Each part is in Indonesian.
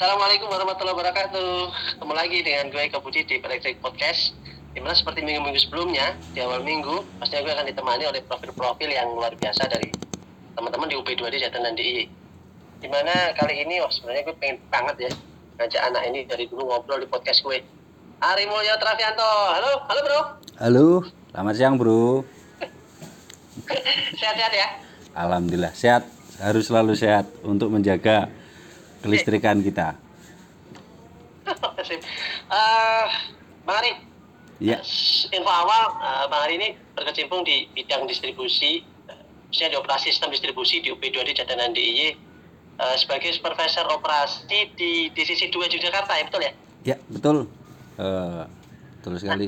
Assalamualaikum warahmatullahi wabarakatuh. Ketemu lagi dengan gue Kabudi di Electric Podcast. Di mana seperti minggu-minggu sebelumnya, di awal minggu, pastinya gue akan ditemani oleh profil-profil yang luar biasa dari teman-teman di UP2D Jatan dan DIY. Di mana kali ini, wah sebenarnya gue pengen banget ya ngajak anak ini dari dulu ngobrol di podcast gue. Ari Mulyo Travianto. Halo, halo bro. Halo, selamat siang bro. Sehat-sehat ya? Alhamdulillah sehat, harus selalu sehat untuk menjaga kelistrikan kita. Eh, Bang Ari, Ya, info awal, eh, Bang Ari ini berkecimpung di bidang distribusi, eh, khususnya di operasi sistem distribusi di UP2D Jatanan DIY eh, sebagai supervisor operasi di di sisi 2 Yogyakarta ya betul ya? ya betul, Eh, betul sekali.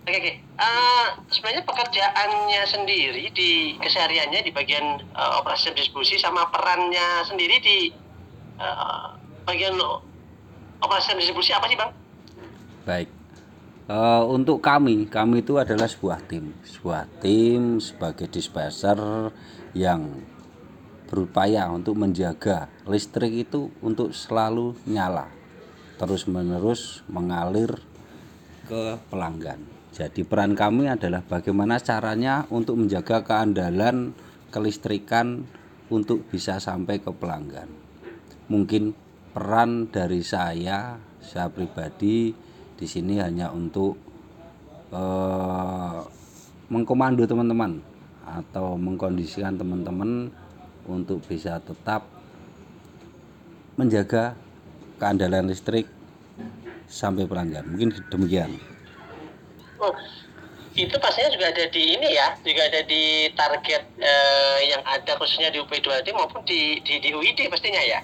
Oke oke. Eh, sebenarnya pekerjaannya sendiri di kesehariannya di bagian eh, operasi distribusi sama perannya sendiri di eh, bagian operasi distribusi apa sih bang? Baik. Eh, untuk kami, kami itu adalah sebuah tim, sebuah tim sebagai dispenser yang berupaya untuk menjaga listrik itu untuk selalu nyala, terus menerus mengalir ke pelanggan. Jadi peran kami adalah bagaimana caranya untuk menjaga keandalan kelistrikan untuk bisa sampai ke pelanggan. Mungkin peran dari saya, saya pribadi di sini hanya untuk eh, mengkomando teman-teman atau mengkondisikan teman-teman untuk bisa tetap menjaga keandalan listrik sampai pelanggan. Mungkin demikian. Itu pastinya juga ada di ini ya, juga ada di target eh, yang ada khususnya di UP2D maupun di di, di UID pastinya ya.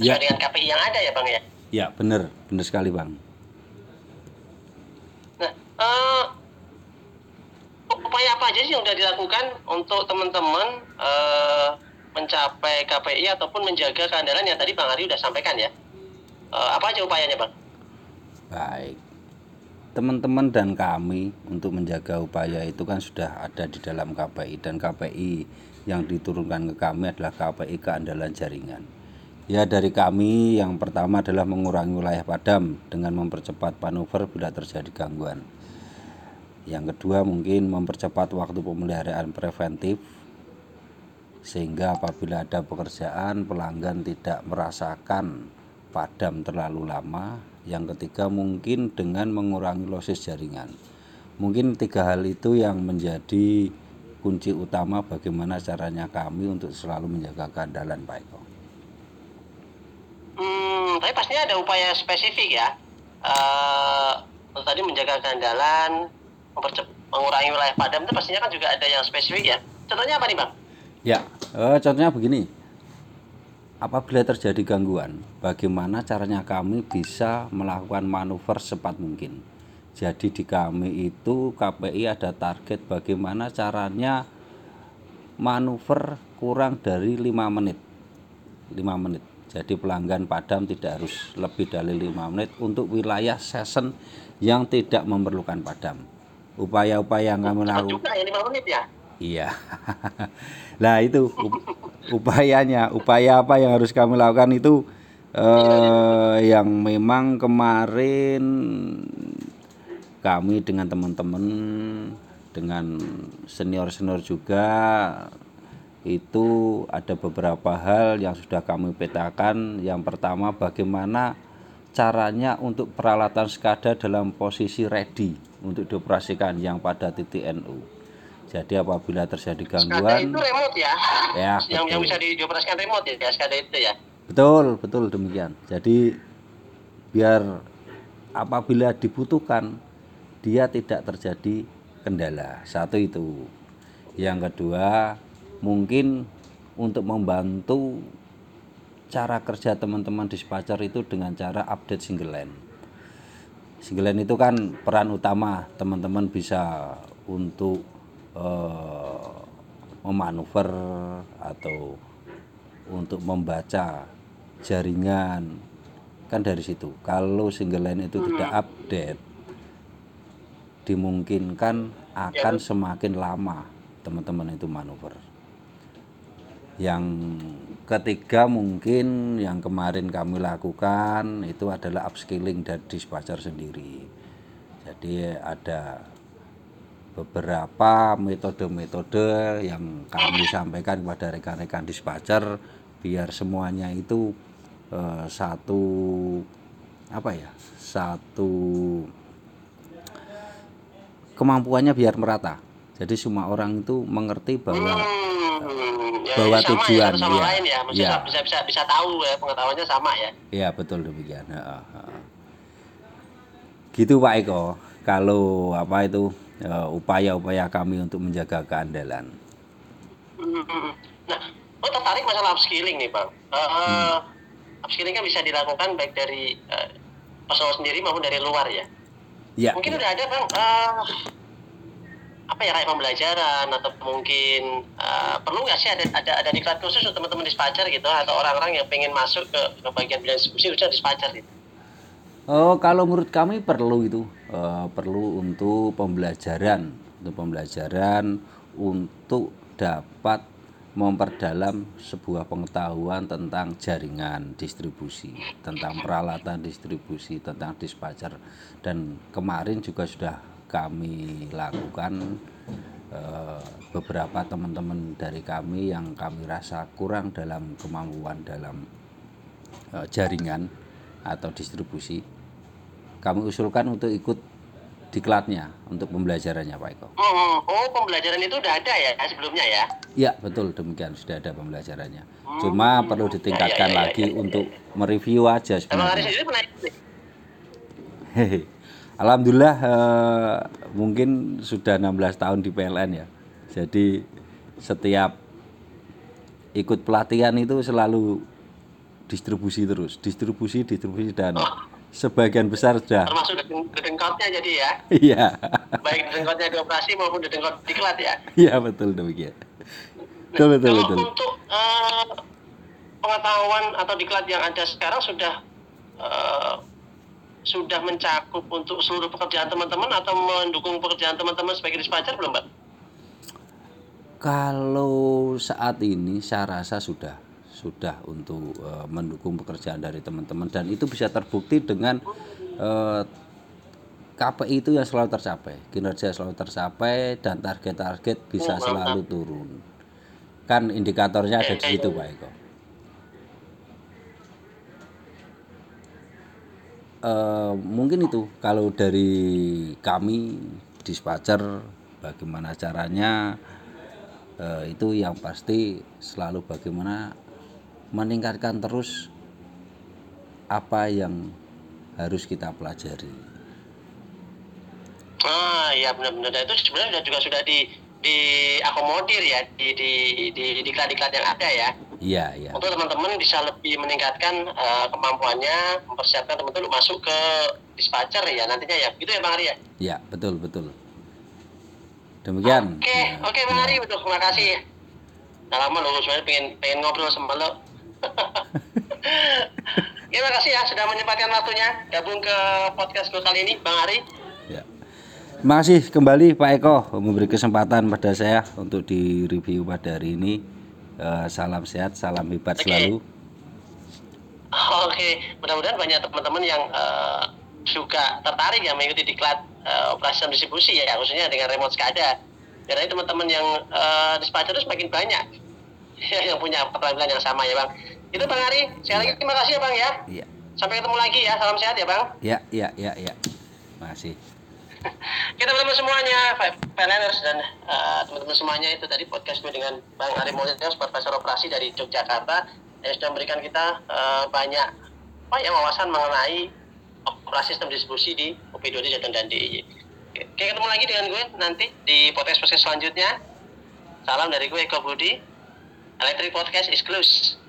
Ya. Dengan KPI yang ada ya bang ya. Ya, benar, benar sekali, Bang. Nah, eh, upaya apa aja sih yang sudah dilakukan untuk teman-teman eh, mencapai KPI ataupun menjaga keandalan yang tadi Bang Ari udah sampaikan ya? Eh, apa aja upayanya bang? Baik. Teman-teman dan kami untuk menjaga upaya itu kan sudah ada di dalam KPI dan KPI yang diturunkan ke kami adalah KPI keandalan jaringan. Ya dari kami yang pertama adalah mengurangi wilayah padam dengan mempercepat manuver bila terjadi gangguan. Yang kedua mungkin mempercepat waktu pemeliharaan preventif sehingga apabila ada pekerjaan pelanggan tidak merasakan padam terlalu lama. Yang ketiga mungkin dengan mengurangi losis jaringan. Mungkin tiga hal itu yang menjadi kunci utama bagaimana caranya kami untuk selalu menjaga keandalan Pak Eko. Hmm, tapi pastinya ada upaya spesifik ya. Eh, untuk tadi menjaga keandalan, mengurangi wilayah padam itu pastinya kan juga ada yang spesifik ya. Contohnya apa nih bang? Ya, eh, contohnya begini. Apabila terjadi gangguan, bagaimana caranya kami bisa melakukan manuver secepat mungkin. Jadi di kami itu KPI ada target bagaimana caranya manuver kurang dari lima menit. 5 menit. Jadi pelanggan padam tidak harus lebih dari 5 menit untuk wilayah season yang tidak memerlukan padam. Upaya-upaya yang kami lakukan ya 5 menit ya. Iya. Nah itu upayanya, upaya apa yang harus kami lakukan itu eh, yang memang kemarin kami dengan teman-teman dengan senior-senior juga itu ada beberapa hal yang sudah kami petakan. Yang pertama bagaimana caranya untuk peralatan SCADA dalam posisi ready untuk dioperasikan yang pada titik NU. Jadi apabila terjadi gangguan, itu remote ya. Ya, yang yang bisa di- dioperasikan remote ya, SCADA itu ya. betul betul demikian. Jadi biar apabila dibutuhkan dia tidak terjadi kendala. Satu itu. Yang kedua mungkin untuk membantu cara kerja teman-teman dispatcher itu dengan cara update single line. Single line itu kan peran utama teman-teman bisa untuk eh, memanuver atau untuk membaca jaringan kan dari situ. Kalau single line itu tidak update, dimungkinkan akan semakin lama teman-teman itu manuver. Yang ketiga mungkin yang kemarin kami lakukan itu adalah upskilling dari dispatcher sendiri. Jadi ada beberapa metode-metode yang kami sampaikan kepada rekan-rekan dispatcher biar semuanya itu eh, satu apa ya satu kemampuannya biar merata. Jadi semua orang itu mengerti bahwa Hmm, ya, bahwa sama ya, tujuan, sama lain ya, maksudnya Iya. bisa bisa bisa tahu ya pengetahuannya sama ya. ya betul demikian. Gitu Pak Eko. Kalau apa itu eh, upaya-upaya kami untuk menjaga keandalan Hmm. Nah, lo tertarik masalah upskilling nih bang. Eh, Upskilling kan bisa dilakukan baik dari eh, personal sendiri maupun dari luar ya. ya Mungkin udah ada bang eh, apa ya kayak pembelajaran atau mungkin eh, perlu nggak sih ada ada ada diklat khusus untuk teman-teman dispatcher gitu atau orang-orang yang pengen masuk ke, ke bagian bidang distribusi khususnya dispatcher gitu. Oh, kalau menurut kami perlu itu, Eh, perlu untuk pembelajaran, untuk pembelajaran untuk dapat memperdalam sebuah pengetahuan tentang jaringan distribusi, tentang peralatan distribusi, tentang dispatcher. Dan kemarin juga sudah kami lakukan eh, beberapa teman-teman dari kami yang kami rasa kurang dalam kemampuan dalam eh, jaringan atau distribusi kami usulkan untuk ikut diklatnya untuk pembelajarannya Pak Eko. Hmm, oh pembelajaran itu udah ada ya sebelumnya ya. Ya betul demikian sudah ada pembelajarannya. Cuma perlu ditingkatkan Ya, ya, ya, ya, lagi ya, ya, untuk mereview aja sebenarnya. Hehe. Alhamdulillah eh, mungkin sudah 16 tahun di PLN ya. Jadi setiap ikut pelatihan itu selalu distribusi terus, distribusi, distribusi dan sebagian besar sudah termasuk dedeng- dedengkotnya jadi ya iya. baik dedengkotnya di operasi maupun dedengkot diklat ya Iya betul demikian. Betul betul kalau betul. untuk eh, pengetahuan atau diklat yang ada sekarang sudah eh, sudah mencakup untuk seluruh pekerjaan teman-teman atau mendukung pekerjaan teman-teman sebagai dispatcher belum mbak? Kalau saat ini saya rasa sudah sudah untuk eh, mendukung pekerjaan dari teman-teman dan itu bisa terbukti dengan eh, KPI itu yang selalu tercapai, kinerja selalu tercapai dan target-target bisa selalu turun. Kan indikatornya ada di situ Pak Eko. Eh, mungkin itu kalau dari kami dispatcher bagaimana caranya eh, itu yang pasti selalu bagaimana meningkatkan terus apa yang harus kita pelajari. Ah iya benar-benar itu sebenarnya juga sudah di diakomodir ya di di di diklat-diklat yang ada ya Iya, iya. untuk teman-teman bisa lebih meningkatkan eh, kemampuannya mempersiapkan teman-teman untuk masuk ke dispatcher ya nantinya ya gitu ya bang Ari ya Iya, betul, betul. Demikian. oke oke bang Ari betul terima kasih Udah lama lo sebenarnya pengen pengen ngobrol sama lo Terima kasih ya sudah menyempatkan waktunya gabung ke podcast gue kali ini bang Ari Ya. Terima kasih kembali Pak Eko memberi kesempatan pada saya untuk di review pada hari ini. Eh, salam sehat, salam hebat Oke. selalu. Oke, mudah-mudian banyak teman-teman yang eh, juga tertarik ya mengikuti diklat eh, operasi distribusi ya, khususnya dengan remote SCADA. Karena teman-teman yang eh, dispatcher itu semakin banyak yang punya keterampilan yang sama ya bang. Itu bang Ari, sekali lagi terima kasih ya bang ya. Iya. Sampai ketemu lagi ya, salam sehat ya bang. Ya, ya, ya, ya. Terima kasih. Kita teman-teman semuanya, PLNers dan eh, teman-teman semuanya itu tadi podcast gue dengan Bang Ari Mulyo, Supervisor Operasi dari Yogyakarta yang sudah memberikan kita eh, banyak apa ya wawasan mengenai operasi sistem distribusi di OP2D Jateng dan DIY. Oke, Oke, ketemu lagi dengan gue nanti di podcast-podcast selanjutnya. Salam dari gue Eko Budi. Electric Podcast is close.